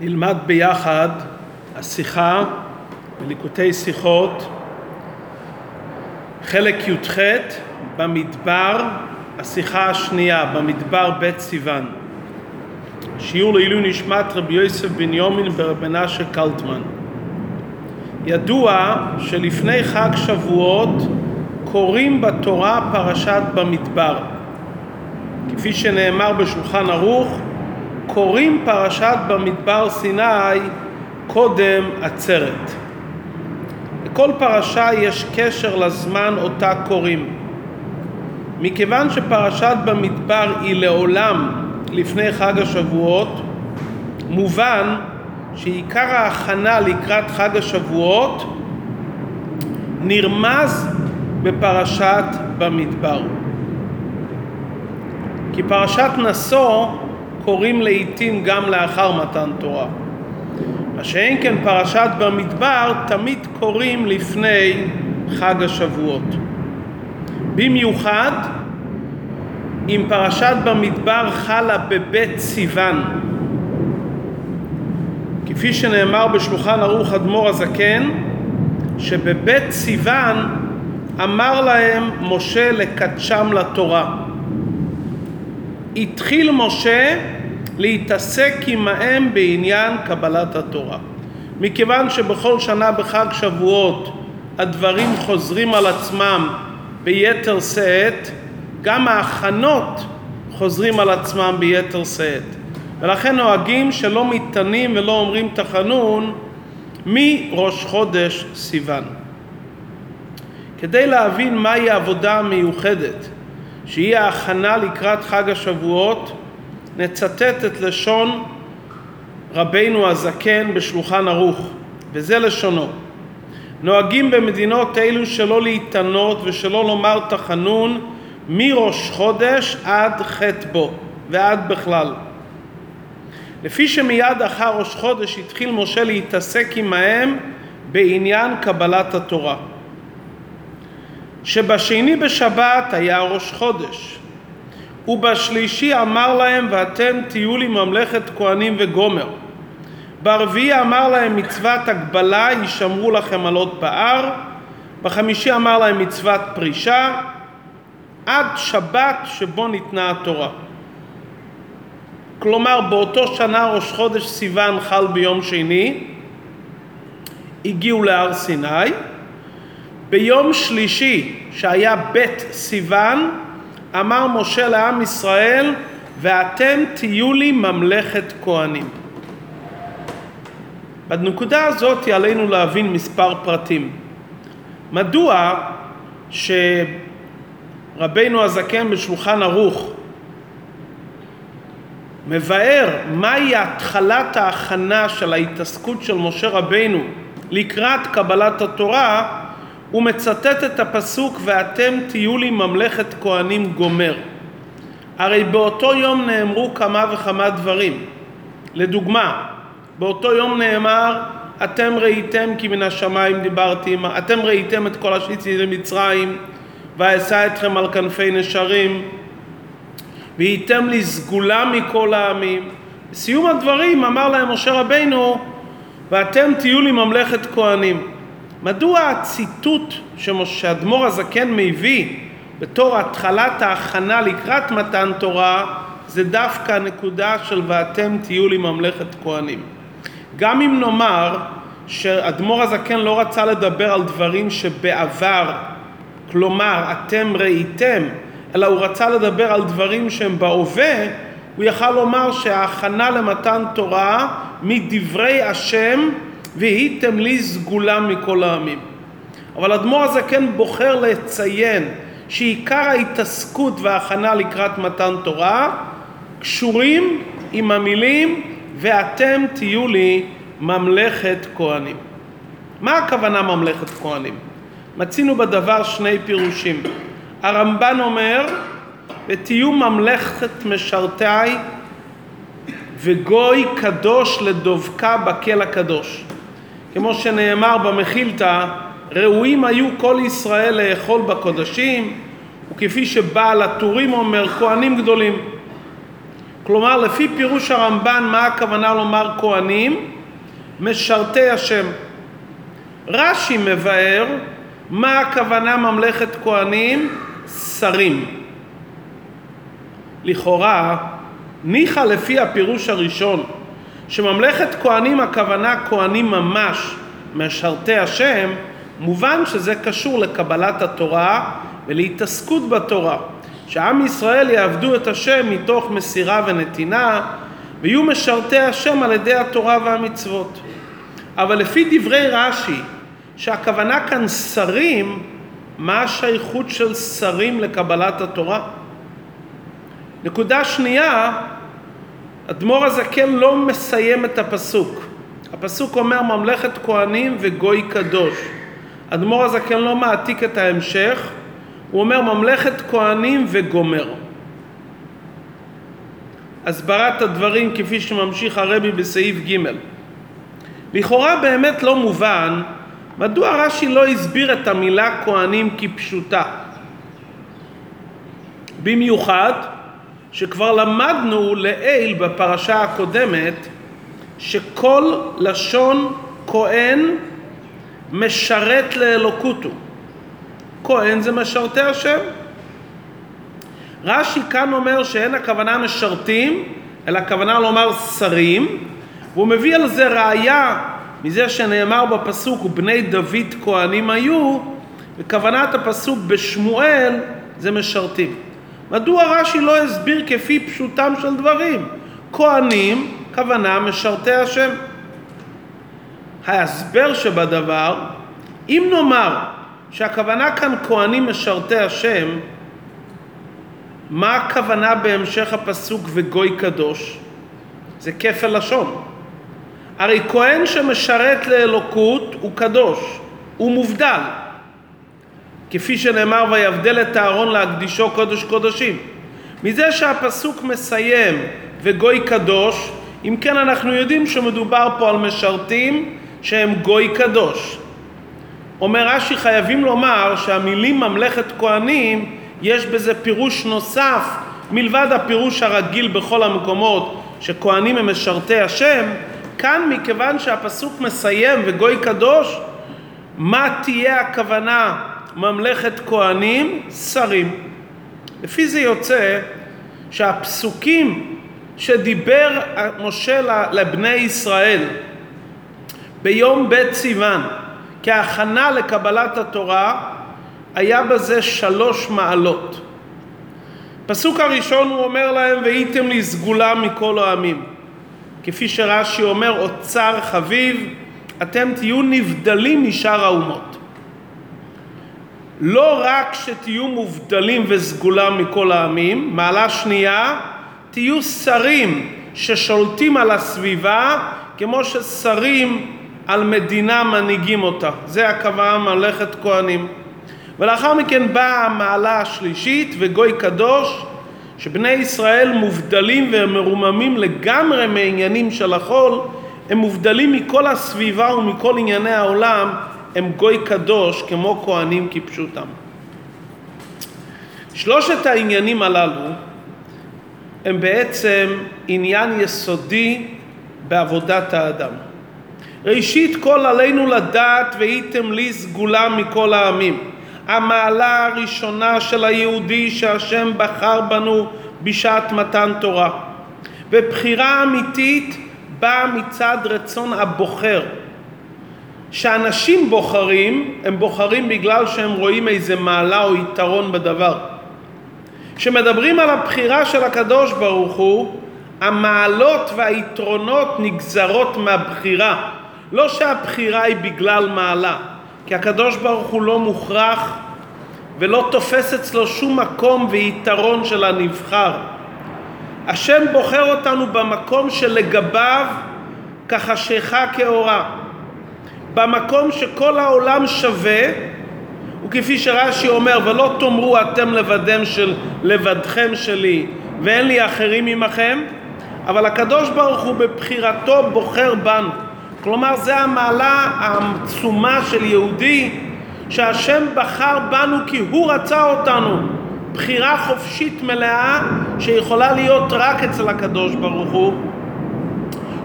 נלמד ביחד השיחה בליקוטי שיחות, חלק י"ח במדבר, השיחה השנייה, במדבר בית סיוון. שיעור לעילוי נשמת רבי יוסף בן יומין ברב מנשה קלטמן. ידוע שלפני חג שבועות קוראים בתורה פרשת במדבר. כפי שנאמר בשולחן ערוך, קוראים פרשת במדבר סיני קודם עצרת. לכל פרשה יש קשר לזמן אותה קוראים. מכיוון שפרשת במדבר היא לעולם לפני חג השבועות, מובן שעיקר ההכנה לקראת חג השבועות נרמז בפרשת במדבר. כי פרשת נשוא קוראים לעיתים גם לאחר מתן תורה. מה שאין כן פרשת במדבר תמיד קוראים לפני חג השבועות. במיוחד אם פרשת במדבר חלה בבית סיוון. כפי שנאמר בשולחן ערוך אדמו"ר הזקן, שבבית סיוון אמר להם משה לקדשם לתורה. התחיל משה להתעסק עמהם בעניין קבלת התורה. מכיוון שבכל שנה בחג שבועות הדברים חוזרים על עצמם ביתר שאת, גם ההכנות חוזרים על עצמם ביתר שאת. ולכן נוהגים שלא מתענים ולא אומרים תחנון מראש חודש סיוון. כדי להבין מהי העבודה המיוחדת שהיא ההכנה לקראת חג השבועות, נצטט את לשון רבינו הזקן בשולחן ערוך, וזה לשונו: נוהגים במדינות אלו שלא להתענות ושלא לומר תחנון מראש חודש עד חטא בו ועד בכלל. לפי שמיד אחר ראש חודש התחיל משה להתעסק עמהם בעניין קבלת התורה. שבשני בשבת היה ראש חודש, ובשלישי אמר להם ואתם תהיו לי ממלכת כהנים וגומר. ברביעי אמר להם מצוות הגבלה יישמרו לכם על עוד פאר, בחמישי אמר להם מצוות פרישה, עד שבת שבו ניתנה התורה. כלומר באותו שנה ראש חודש סיוון חל ביום שני, הגיעו להר סיני, ביום שלישי שהיה בית סיוון אמר משה לעם ישראל ואתם תהיו לי ממלכת כהנים. בנקודה הזאת עלינו להבין מספר פרטים. מדוע שרבנו הזקן בשולחן ערוך מבאר מהי התחלת ההכנה של ההתעסקות של משה רבנו לקראת קבלת התורה, הוא מצטט את הפסוק ואתם תהיו לי ממלכת כהנים גומר. הרי באותו יום נאמרו כמה וכמה דברים. לדוגמה, באותו יום נאמר אתם ראיתם כי מן השמיים דיברתי, אתם ראיתם את כל השיצי למצרים ואשא אתכם על כנפי נשרים והייתם לי סגולה מכל העמים. בסיום הדברים אמר להם משה רבינו ואתם תהיו לי ממלכת כהנים. מדוע הציטוט שאדמו"ר הזקן מביא בתור התחלת ההכנה לקראת מתן תורה זה דווקא הנקודה של ואתם תהיו לי ממלכת כהנים. גם אם נאמר שאדמו"ר הזקן לא רצה לדבר על דברים שבעבר, כלומר אתם ראיתם, אלא הוא רצה לדבר על דברים שהם בהווה, הוא יכל לומר שההכנה למתן תורה מדברי השם והייתם לי סגולה מכל העמים. אבל אדמו"ר הזקן בוחר לציין שעיקר ההתעסקות וההכנה לקראת מתן תורה קשורים עם המילים ואתם תהיו לי ממלכת כהנים. מה הכוונה ממלכת כהנים? מצינו בדבר שני פירושים. הרמב"ן אומר ותהיו ממלכת משרתי וגוי קדוש לדבקה בקל הקדוש. כמו שנאמר במחילתא, ראויים היו כל ישראל לאכול בקודשים, וכפי שבעל הטורים אומר, כהנים גדולים. כלומר, לפי פירוש הרמב"ן, מה הכוונה לומר כהנים? משרתי השם. רש"י מבאר מה הכוונה ממלכת כהנים? שרים. לכאורה, ניחא לפי הפירוש הראשון, שממלכת כהנים הכוונה כהנים ממש, משרתי השם, מובן שזה קשור לקבלת התורה ולהתעסקות בתורה. שעם ישראל יעבדו את השם מתוך מסירה ונתינה ויהיו משרתי השם על ידי התורה והמצוות. אבל לפי דברי רש"י, שהכוונה כאן שרים, מה השייכות של שרים לקבלת התורה? נקודה שנייה, אדמו"ר הזקן לא מסיים את הפסוק. הפסוק אומר ממלכת כהנים וגוי קדוש. אדמו"ר הזקן לא מעתיק את ההמשך, הוא אומר ממלכת כהנים וגומר. הסברת הדברים כפי שממשיך הרבי בסעיף ג' לכאורה באמת לא מובן מדוע רש"י לא הסביר את המילה כהנים כפשוטה. במיוחד שכבר למדנו לעיל בפרשה הקודמת שכל לשון כהן משרת לאלוקותו. כהן זה משרתי השם. רש"י כאן אומר שאין הכוונה משרתים, אלא הכוונה לומר שרים, והוא מביא על זה ראיה מזה שנאמר בפסוק ובני דוד כהנים היו, וכוונת הפסוק בשמואל זה משרתים. מדוע רש"י לא הסביר כפי פשוטם של דברים? כהנים, כוונה משרתי השם. ההסבר שבדבר, אם נאמר שהכוונה כאן כהנים משרתי השם, מה הכוונה בהמשך הפסוק וגוי קדוש? זה כפל לשון. הרי כהן שמשרת לאלוקות הוא קדוש, הוא מובדל. כפי שנאמר ויבדל את אהרון להקדישו קודש קודשים. מזה שהפסוק מסיים וגוי קדוש, אם כן אנחנו יודעים שמדובר פה על משרתים שהם גוי קדוש. אומר רש"י חייבים לומר שהמילים ממלכת כהנים יש בזה פירוש נוסף מלבד הפירוש הרגיל בכל המקומות שכהנים הם משרתי השם כאן מכיוון שהפסוק מסיים וגוי קדוש מה תהיה הכוונה ממלכת כהנים? שרים. לפי זה יוצא שהפסוקים שדיבר משה לבני ישראל ביום ב' סיוון כהכנה לקבלת התורה היה בזה שלוש מעלות. פסוק הראשון הוא אומר להם והייתם לי סגולה מכל העמים. כפי שרש"י אומר אוצר חביב אתם תהיו נבדלים משאר האומות. לא רק שתהיו מובדלים וסגולה מכל העמים, מעלה שנייה, תהיו שרים ששולטים על הסביבה כמו ששרים על מדינה מנהיגים אותה. זה הכוונה ממלכת כהנים. ולאחר מכן באה המעלה השלישית וגוי קדוש שבני ישראל מובדלים ומרוממים לגמרי מעניינים של החול הם מובדלים מכל הסביבה ומכל ענייני העולם הם גוי קדוש כמו כהנים כפשוטם. שלושת העניינים הללו הם בעצם עניין יסודי בעבודת האדם. ראשית כל עלינו לדעת והייתם לי סגולה מכל העמים. המעלה הראשונה של היהודי שהשם בחר בנו בשעת מתן תורה. ובחירה אמיתית באה מצד רצון הבוחר. שאנשים בוחרים, הם בוחרים בגלל שהם רואים איזה מעלה או יתרון בדבר. כשמדברים על הבחירה של הקדוש ברוך הוא, המעלות והיתרונות נגזרות מהבחירה. לא שהבחירה היא בגלל מעלה, כי הקדוש ברוך הוא לא מוכרח ולא תופס אצלו שום מקום ויתרון של הנבחר. השם בוחר אותנו במקום שלגביו כחשיכה כאורה. במקום שכל העולם שווה, וכפי שרש"י אומר, ולא תאמרו אתם לבדם של, לבדכם שלי, ואין לי אחרים עמכם, אבל הקדוש ברוך הוא בבחירתו בוחר בנו. כלומר, זה המעלה העצומה של יהודי, שהשם בחר בנו כי הוא רצה אותנו. בחירה חופשית מלאה שיכולה להיות רק אצל הקדוש ברוך הוא,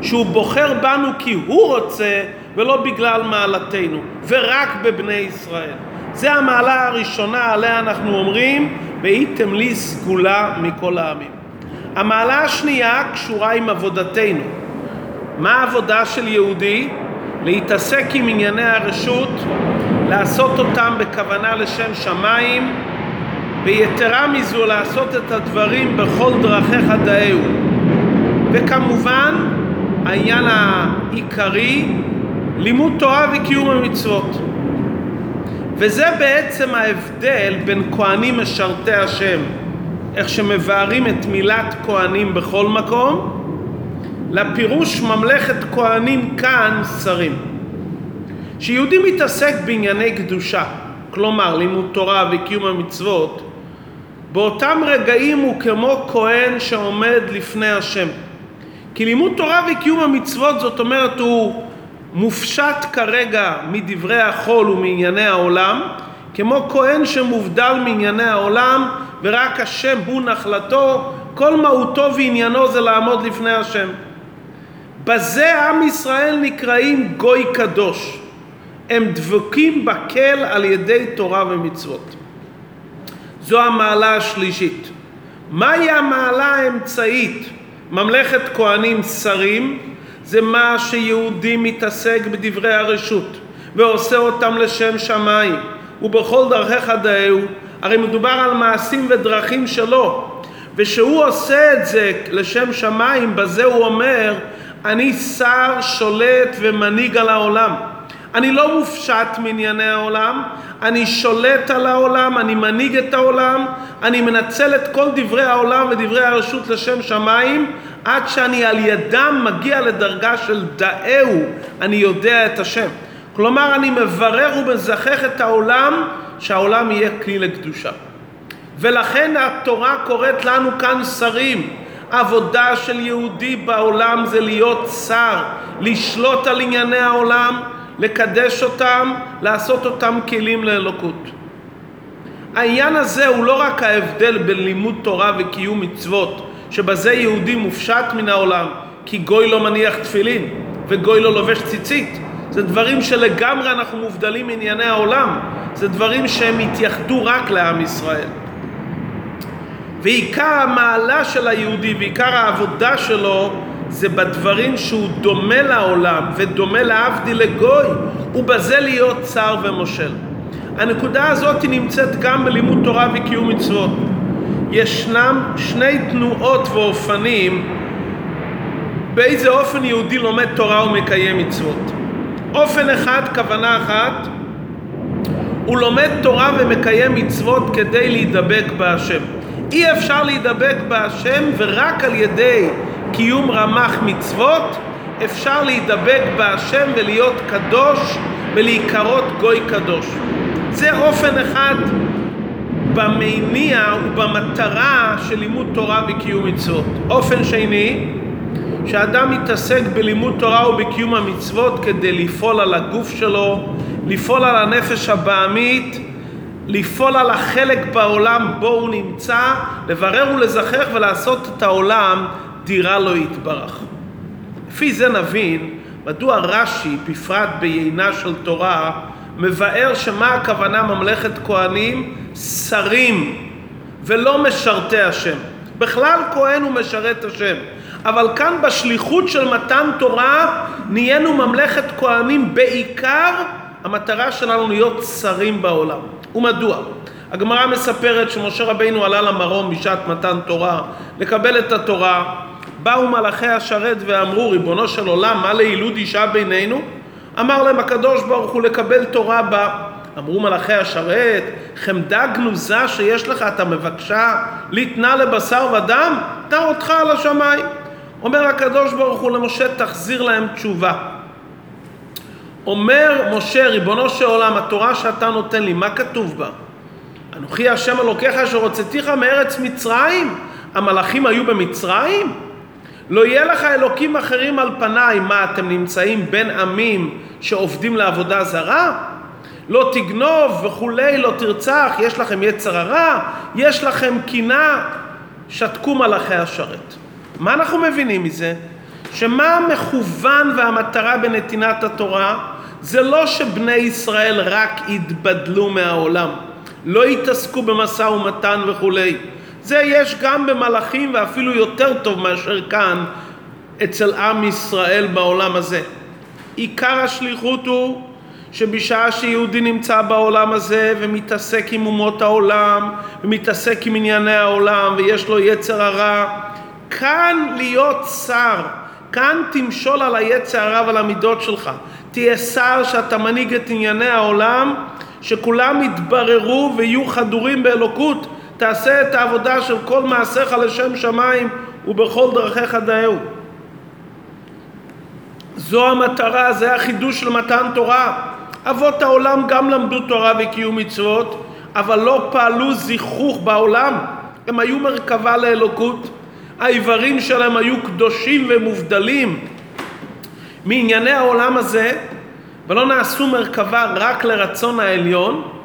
שהוא בוחר בנו כי הוא רוצה ולא בגלל מעלתנו, ורק בבני ישראל. זה המעלה הראשונה עליה אנחנו אומרים, והייתם לי סגולה מכל העמים. המעלה השנייה קשורה עם עבודתנו. מה העבודה של יהודי? להתעסק עם ענייני הרשות, לעשות אותם בכוונה לשם שמיים, ויתרה מזו לעשות את הדברים בכל דרכיך דאהו. וכמובן, העניין העיקרי, לימוד תורה וקיום המצוות. וזה בעצם ההבדל בין כהנים משרתי השם, איך שמבארים את מילת כהנים בכל מקום, לפירוש ממלכת כהנים כאן שרים. כשיהודי מתעסק בענייני קדושה, כלומר לימוד תורה וקיום המצוות, באותם רגעים הוא כמו כהן שעומד לפני השם. כי לימוד תורה וקיום המצוות זאת אומרת הוא מופשט כרגע מדברי החול ומענייני העולם, כמו כהן שמובדל מענייני העולם ורק השם הוא נחלתו, כל מהותו ועניינו זה לעמוד לפני השם. בזה עם ישראל נקראים גוי קדוש. הם דבקים בקל על ידי תורה ומצוות. זו המעלה השלישית. מהי המעלה האמצעית? ממלכת כהנים שרים זה מה שיהודי מתעסק בדברי הרשות ועושה אותם לשם שמיים. ובכל דרכיך דאהו הרי מדובר על מעשים ודרכים שלו. ושהוא עושה את זה לשם שמיים בזה הוא אומר אני שר שולט ומנהיג על העולם. אני לא מופשט מענייני העולם, אני שולט על העולם, אני מנהיג את העולם, אני מנצל את כל דברי העולם ודברי הרשות לשם שמיים, עד שאני על ידם מגיע לדרגה של דאהו, אני יודע את השם. כלומר, אני מברר ומזכך את העולם, שהעולם יהיה כלי לקדושה. ולכן התורה קוראת לנו כאן שרים. עבודה של יהודי בעולם זה להיות שר, לשלוט על ענייני העולם, לקדש אותם, לעשות אותם כלים לאלוקות. העניין הזה הוא לא רק ההבדל בין לימוד תורה וקיום מצוות, שבזה יהודי מופשט מן העולם, כי גוי לא מניח תפילין וגוי לא לובש ציצית. זה דברים שלגמרי אנחנו מובדלים מענייני העולם. זה דברים שהם התייחדו רק לעם ישראל. ועיקר המעלה של היהודי ועיקר העבודה שלו זה בדברים שהוא דומה לעולם ודומה להבדיל לגוי, ובזה להיות צר ומושל. הנקודה הזאת נמצאת גם בלימוד תורה וקיום מצוות. ישנם שני תנועות ואופנים באיזה אופן יהודי לומד תורה ומקיים מצוות. אופן אחד, כוונה אחת, הוא לומד תורה ומקיים מצוות כדי להידבק בהשם. אי אפשר להידבק בהשם ורק על ידי קיום רמ"ח מצוות אפשר להידבק בהשם ולהיות קדוש ולהיקרות גוי קדוש. זה אופן אחד במניע ובמטרה של לימוד תורה וקיום מצוות. אופן שני, שאדם מתעסק בלימוד תורה ובקיום המצוות כדי לפעול על הגוף שלו, לפעול על הנפש הבעמית, לפעול על החלק בעולם בו הוא נמצא, לברר ולזכח ולעשות את העולם דירה לו יתברך. לפי זה נבין מדוע רש"י, בפרט ביינה של תורה, מבאר שמה הכוונה ממלכת כהנים? שרים, ולא משרתי השם. בכלל כהן הוא משרת השם. אבל כאן בשליחות של מתן תורה נהיינו ממלכת כהנים בעיקר המטרה שלנו להיות שרים בעולם. ומדוע? הגמרא מספרת שמשה רבינו עלה למרום בשעת מתן תורה לקבל את התורה באו מלאכי השרת ואמרו ריבונו של עולם מה לילוד אישה בינינו? אמר להם הקדוש ברוך הוא לקבל תורה בה אמרו מלאכי השרת חמדה גנוזה שיש לך אתה מבקשה לתנה לבשר ודם? תא אותך על השמיים אומר הקדוש ברוך הוא למשה תחזיר להם תשובה אומר משה ריבונו של עולם התורה שאתה נותן לי מה כתוב בה? אנוכי השם אלוקיך אשר הוצאתיך מארץ מצרים המלאכים היו במצרים? לא יהיה לך אלוקים אחרים על פניי, מה אתם נמצאים בין עמים שעובדים לעבודה זרה? לא תגנוב וכולי, לא תרצח, יש לכם יצר הרע, יש לכם קינה, שתקו מלאכי השרת. מה אנחנו מבינים מזה? שמה המכוון והמטרה בנתינת התורה? זה לא שבני ישראל רק יתבדלו מהעולם, לא יתעסקו במשא ומתן וכולי. זה יש גם במלאכים ואפילו יותר טוב מאשר כאן אצל עם ישראל בעולם הזה. עיקר השליחות הוא שבשעה שיהודי נמצא בעולם הזה ומתעסק עם אומות העולם ומתעסק עם ענייני העולם ויש לו יצר הרע, כאן להיות שר, כאן תמשול על היצר הרע ועל המידות שלך. תהיה שר שאתה מנהיג את ענייני העולם, שכולם יתבררו ויהיו חדורים באלוקות. תעשה את העבודה של כל מעשיך לשם שמיים ובכל דרכיך דאהו. זו המטרה, זה החידוש של מתן תורה. אבות העולם גם למדו תורה וקיום מצוות, אבל לא פעלו זיכוך בעולם. הם היו מרכבה לאלוקות. האיברים שלהם היו קדושים ומובדלים מענייני העולם הזה, ולא נעשו מרכבה רק לרצון העליון,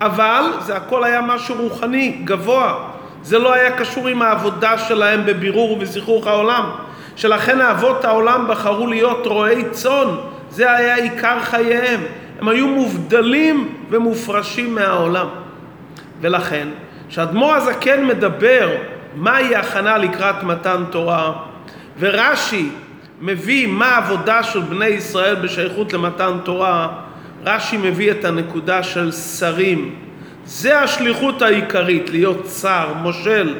אבל זה הכל היה משהו רוחני, גבוה. זה לא היה קשור עם העבודה שלהם בבירור ובזיכוך העולם. שלכן אבות העולם בחרו להיות רועי צאן, זה היה עיקר חייהם. הם היו מובדלים ומופרשים מהעולם. ולכן, כשאדמו"ר הזקן מדבר מהי הכנה לקראת מתן תורה, ורש"י מביא מה העבודה של בני ישראל בשייכות למתן תורה, רש"י מביא את הנקודה של שרים. זה השליחות העיקרית, להיות שר, מושל.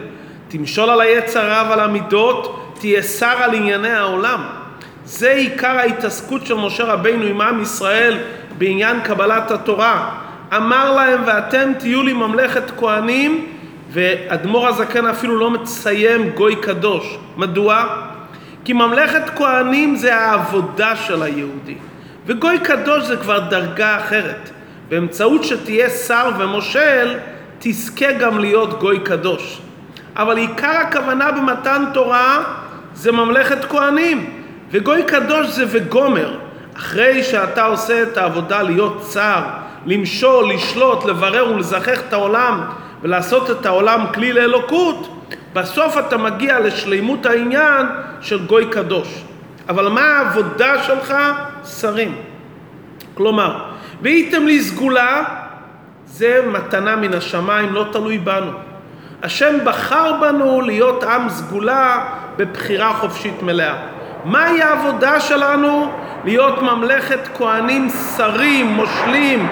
תמשול על היצר רב על המידות, תהיה שר על ענייני העולם. זה עיקר ההתעסקות של משה רבינו עם עם ישראל בעניין קבלת התורה. אמר להם ואתם תהיו לי ממלכת כהנים ואדמו"ר הזקן אפילו לא מציין גוי קדוש. מדוע? כי ממלכת כהנים זה העבודה של היהודי וגוי קדוש זה כבר דרגה אחרת. באמצעות שתהיה שר ומושל תזכה גם להיות גוי קדוש. אבל עיקר הכוונה במתן תורה זה ממלכת כהנים וגוי קדוש זה וגומר. אחרי שאתה עושה את העבודה להיות שר, למשול, לשלוט, לברר ולזכך את העולם ולעשות את העולם כלי לאלוקות, בסוף אתה מגיע לשלימות העניין של גוי קדוש. אבל מה העבודה שלך? שרים. כלומר, והייתם לי סגולה, זה מתנה מן השמיים, לא תלוי בנו. השם בחר בנו להיות עם סגולה בבחירה חופשית מלאה. מהי העבודה שלנו? להיות ממלכת כהנים שרים, מושלים,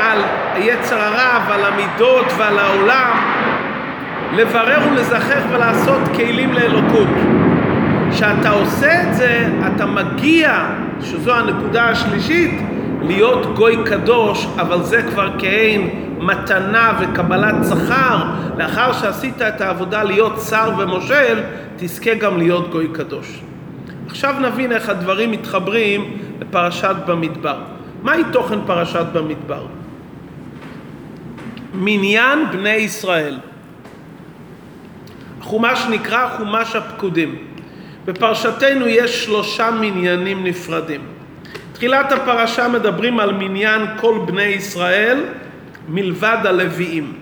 על יצר הרע ועל המידות ועל העולם, לברר ולזכך ולעשות כלים לאלוקות. כשאתה עושה את זה, אתה מגיע, שזו הנקודה השלישית, להיות גוי קדוש, אבל זה כבר כעין מתנה וקבלת שכר. לאחר שעשית את העבודה להיות שר ומושל, תזכה גם להיות גוי קדוש. עכשיו נבין איך הדברים מתחברים לפרשת במדבר. מהי תוכן פרשת במדבר? מניין בני ישראל. החומש נקרא חומש הפקודים. בפרשתנו יש שלושה מניינים נפרדים. תחילת הפרשה מדברים על מניין כל בני ישראל מלבד הלוויים.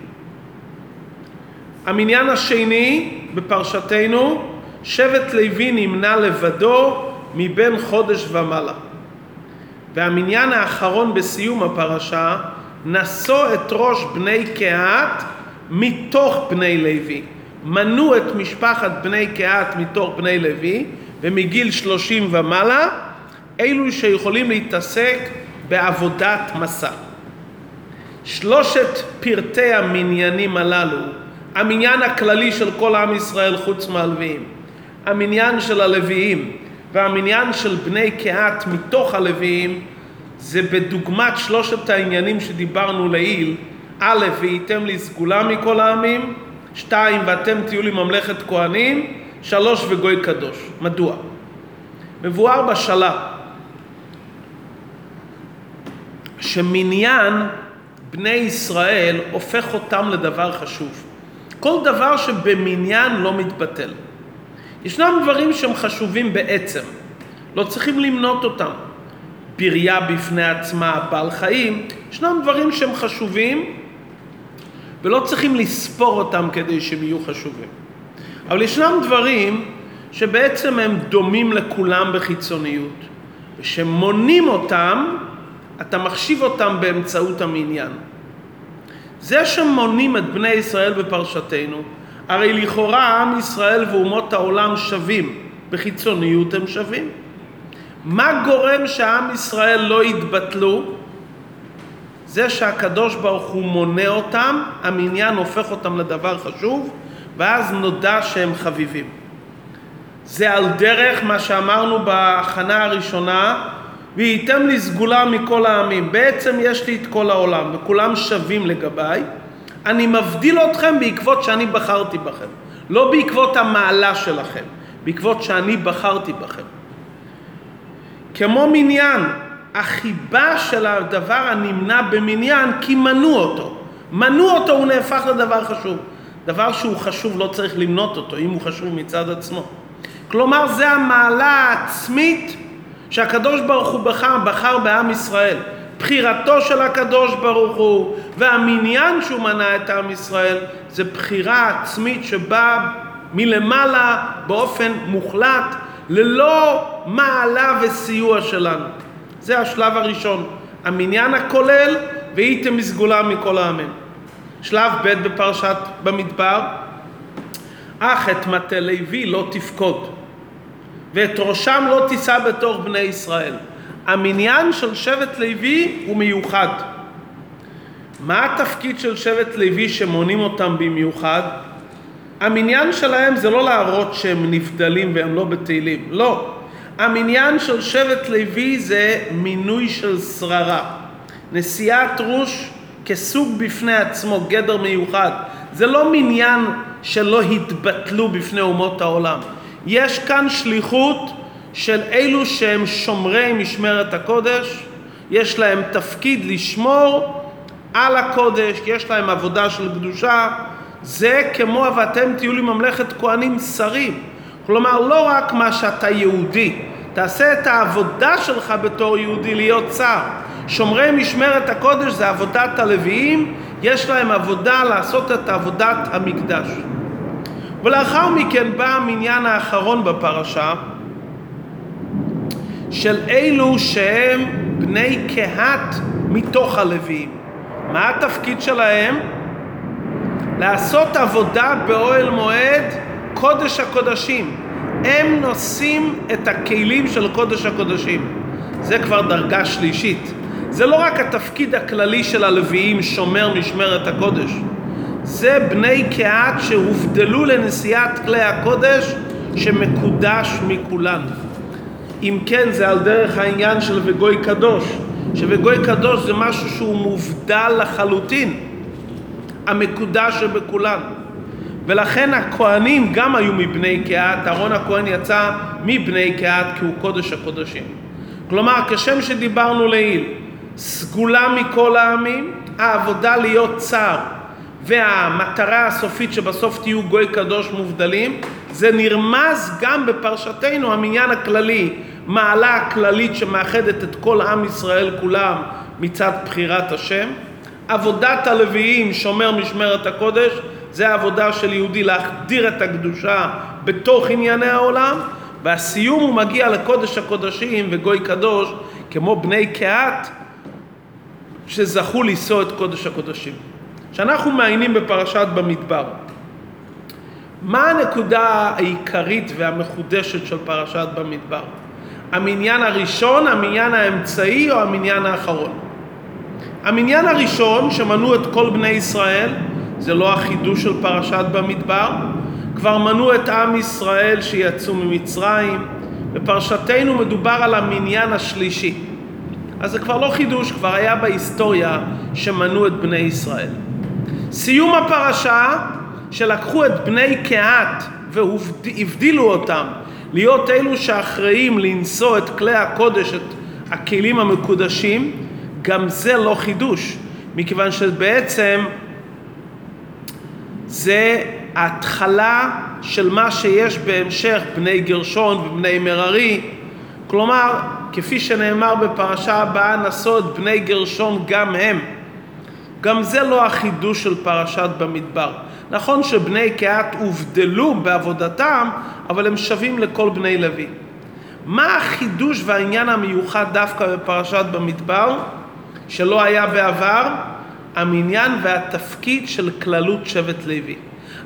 המניין השני בפרשתנו, שבט לוי נמנה לבדו מבין חודש ומעלה. והמניין האחרון בסיום הפרשה, נשוא את ראש בני קהת מתוך בני לוי. מנו את משפחת בני קהת מתוך בני לוי, ומגיל שלושים ומעלה, אלו שיכולים להתעסק בעבודת מסע. שלושת פרטי המניינים הללו, המניין הכללי של כל עם ישראל חוץ מהלוויים, המניין של הלוויים והמניין של בני קהת מתוך הלוויים, זה בדוגמת שלושת העניינים שדיברנו לעיל, א', והייתם לי סגולה מכל העמים, שתיים, ואתם תהיו לי ממלכת כהנים, שלוש, וגוי קדוש. מדוע? מבואר בשלב שמניין בני ישראל הופך אותם לדבר חשוב. כל דבר שבמניין לא מתבטל. ישנם דברים שהם חשובים בעצם, לא צריכים למנות אותם. בריה בפני עצמה, בעל חיים, ישנם דברים שהם חשובים ולא צריכים לספור אותם כדי שהם יהיו חשובים. אבל ישנם דברים שבעצם הם דומים לכולם בחיצוניות, ושמונים אותם, אתה מחשיב אותם באמצעות המניין. זה שמונים את בני ישראל בפרשתנו, הרי לכאורה עם ישראל ואומות העולם שווים, בחיצוניות הם שווים. מה גורם שעם ישראל לא יתבטלו? זה שהקדוש ברוך הוא מונה אותם, המניין הופך אותם לדבר חשוב, ואז נודע שהם חביבים. זה על דרך מה שאמרנו בהכנה הראשונה, וייתם לי סגולה מכל העמים. בעצם יש לי את כל העולם, וכולם שווים לגביי. אני מבדיל אתכם בעקבות שאני בחרתי בכם. לא בעקבות המעלה שלכם, בעקבות שאני בחרתי בכם. כמו מניין, החיבה של הדבר הנמנע במניין כי מנו אותו. מנו אותו הוא נהפך לדבר חשוב. דבר שהוא חשוב לא צריך למנות אותו, אם הוא חשוב מצד עצמו. כלומר זה המעלה העצמית שהקדוש ברוך הוא בחר, בחר בעם ישראל. בחירתו של הקדוש ברוך הוא והמניין שהוא מנה את עם ישראל זה בחירה עצמית שבאה מלמעלה באופן מוחלט ללא מעלה וסיוע שלנו. זה השלב הראשון, המניין הכולל והייתם מסגולה מכל העמים. שלב ב' בפרשת במדבר, אך את מטה לוי לא תפקוד ואת ראשם לא תישא בתוך בני ישראל. המניין של שבט לוי הוא מיוחד. מה התפקיד של שבט לוי שמונים אותם במיוחד? המניין שלהם זה לא להראות שהם נבדלים והם לא בתהילים, לא. המניין של שבט לוי זה מינוי של שררה. נשיאת ראש כסוג בפני עצמו, גדר מיוחד. זה לא מניין שלא התבטלו בפני אומות העולם. יש כאן שליחות של אלו שהם שומרי משמרת הקודש, יש להם תפקיד לשמור על הקודש, יש להם עבודה של קדושה, זה כמו ואתם תהיו לי ממלכת כהנים שרים. כלומר, לא רק מה שאתה יהודי, תעשה את העבודה שלך בתור יהודי להיות שר. שומרי משמרת הקודש זה עבודת הלוויים, יש להם עבודה לעשות את עבודת המקדש. ולאחר מכן בא המניין האחרון בפרשה של אלו שהם בני קהת מתוך הלוויים. מה התפקיד שלהם? לעשות עבודה באוהל מועד קודש הקודשים. הם נושאים את הכלים של קודש הקודשים. זה כבר דרגה שלישית. זה לא רק התפקיד הכללי של הלוויים שומר משמרת הקודש. זה בני קהת שהובדלו לנשיאת כלי הקודש שמקודש מכולן. אם כן זה על דרך העניין של וגוי קדוש, שווגוי קדוש זה משהו שהוא מובדל לחלוטין, המקודש שבכולן. ולכן הכהנים גם היו מבני קהת, אהרון הכהן יצא מבני קהת כי הוא קודש הקודשים. כלומר, כשם שדיברנו לעיל, סגולה מכל העמים, העבודה להיות צר, והמטרה הסופית שבסוף תהיו גוי קדוש מובדלים, זה נרמז גם בפרשתנו המניין הכללי, מעלה הכללית שמאחדת את כל עם ישראל כולם מצד בחירת השם. עבודת הלוויים, שומר משמרת הקודש, זה העבודה של יהודי להחדיר את הקדושה בתוך ענייני העולם, והסיום הוא מגיע לקודש הקודשים וגוי קדוש, כמו בני קהת, שזכו לישוא את קודש הקודשים. כשאנחנו מעיינים בפרשת במדבר, מה הנקודה העיקרית והמחודשת של פרשת במדבר? המניין הראשון, המניין האמצעי או המניין האחרון? המניין הראשון שמנו את כל בני ישראל, זה לא החידוש של פרשת במדבר, כבר מנו את עם ישראל שיצאו ממצרים, בפרשתנו מדובר על המניין השלישי. אז זה כבר לא חידוש, כבר היה בהיסטוריה שמנו את בני ישראל. סיום הפרשה שלקחו את בני קהת והבדילו אותם להיות אלו שאחראים לנשוא את כלי הקודש, את הכלים המקודשים, גם זה לא חידוש, מכיוון שבעצם זה ההתחלה של מה שיש בהמשך בני גרשון ובני מררי. כלומר, כפי שנאמר בפרשה הבאה, את בני גרשון גם הם. גם זה לא החידוש של פרשת במדבר. נכון שבני קהת הובדלו בעבודתם, אבל הם שווים לכל בני לוי. מה החידוש והעניין המיוחד דווקא בפרשת במדבר, שלא היה בעבר? המניין והתפקיד של כללות שבט לוי.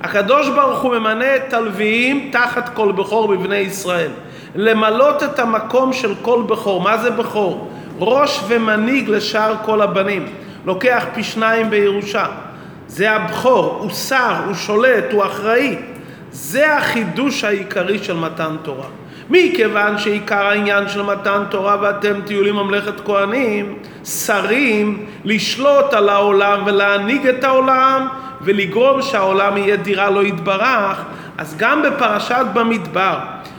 הקדוש ברוך הוא ממנה את הלוויים תחת כל בכור בבני ישראל. למלות את המקום של כל בכור. מה זה בכור? ראש ומנהיג לשאר כל הבנים. לוקח פי שניים בירושה. זה הבכור, הוא שר, הוא שולט, הוא אחראי. זה החידוש העיקרי של מתן תורה. מכיוון שעיקר העניין של מתן תורה ואתם תהיו לי ממלכת כהנים, שרים, לשלוט על העולם ולהנהיג את העולם ולגרום שהעולם יהיה דירה לא יתברך, אז גם בפרשת במדבר,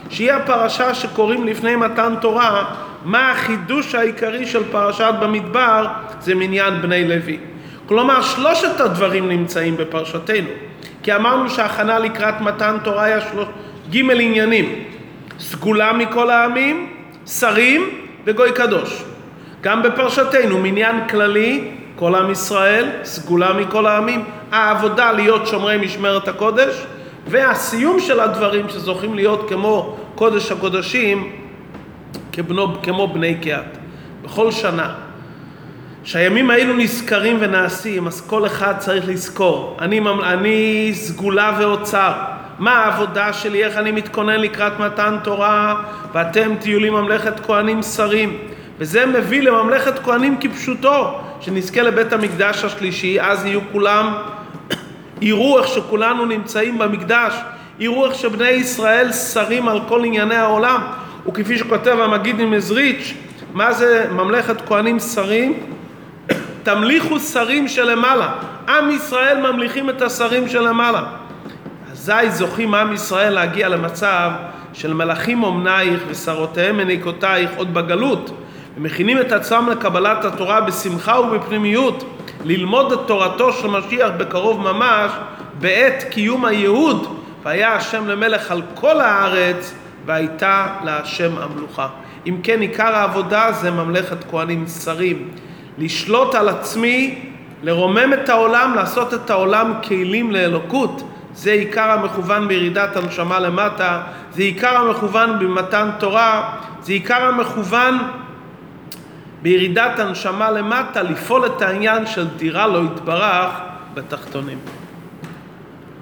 שהיא הפרשה שקוראים לפני מתן תורה, מה החידוש העיקרי של פרשת במדבר? זה מניין בני לוי. כלומר, שלושת הדברים נמצאים בפרשתנו. כי אמרנו שההכנה לקראת מתן תורה היה שלוש... ג' עניינים. סגולה מכל העמים, שרים וגוי קדוש. גם בפרשתנו, מניין כללי, כל עם ישראל, סגולה מכל העמים, העבודה להיות שומרי משמרת הקודש, והסיום של הדברים שזוכים להיות כמו קודש הקודשים, כבנו, כמו בני קהת. בכל שנה. שהימים האלו נזכרים ונעשים, אז כל אחד צריך לזכור. אני, אני סגולה ואוצר. מה העבודה שלי, איך אני מתכונן לקראת מתן תורה, ואתם תהיו לי ממלכת כהנים שרים. וזה מביא לממלכת כהנים כפשוטו, שנזכה לבית המקדש השלישי, אז יהיו כולם, יראו איך שכולנו נמצאים במקדש, יראו איך שבני ישראל שרים על כל ענייני העולם. וכפי שכותב המגיד ממזריץ', מה זה ממלכת כהנים שרים? תמליכו שרים שלמעלה. עם ישראל ממליכים את השרים שלמעלה. אזי זוכים עם ישראל להגיע למצב של מלאכים אומנייך ושרותיהם מניקותייך עוד בגלות ומכינים את עצמם לקבלת התורה בשמחה ובפנימיות ללמוד את תורתו של משיח בקרוב ממש בעת קיום הייעוד והיה השם למלך על כל הארץ והייתה להשם המלוכה. אם כן עיקר העבודה זה ממלכת כהנים שרים לשלוט על עצמי, לרומם את העולם, לעשות את העולם כלים לאלוקות זה עיקר המכוון בירידת הנשמה למטה, זה עיקר המכוון במתן תורה, זה עיקר המכוון בירידת הנשמה למטה, לפעול את העניין של דירה לא יתברך בתחתונים.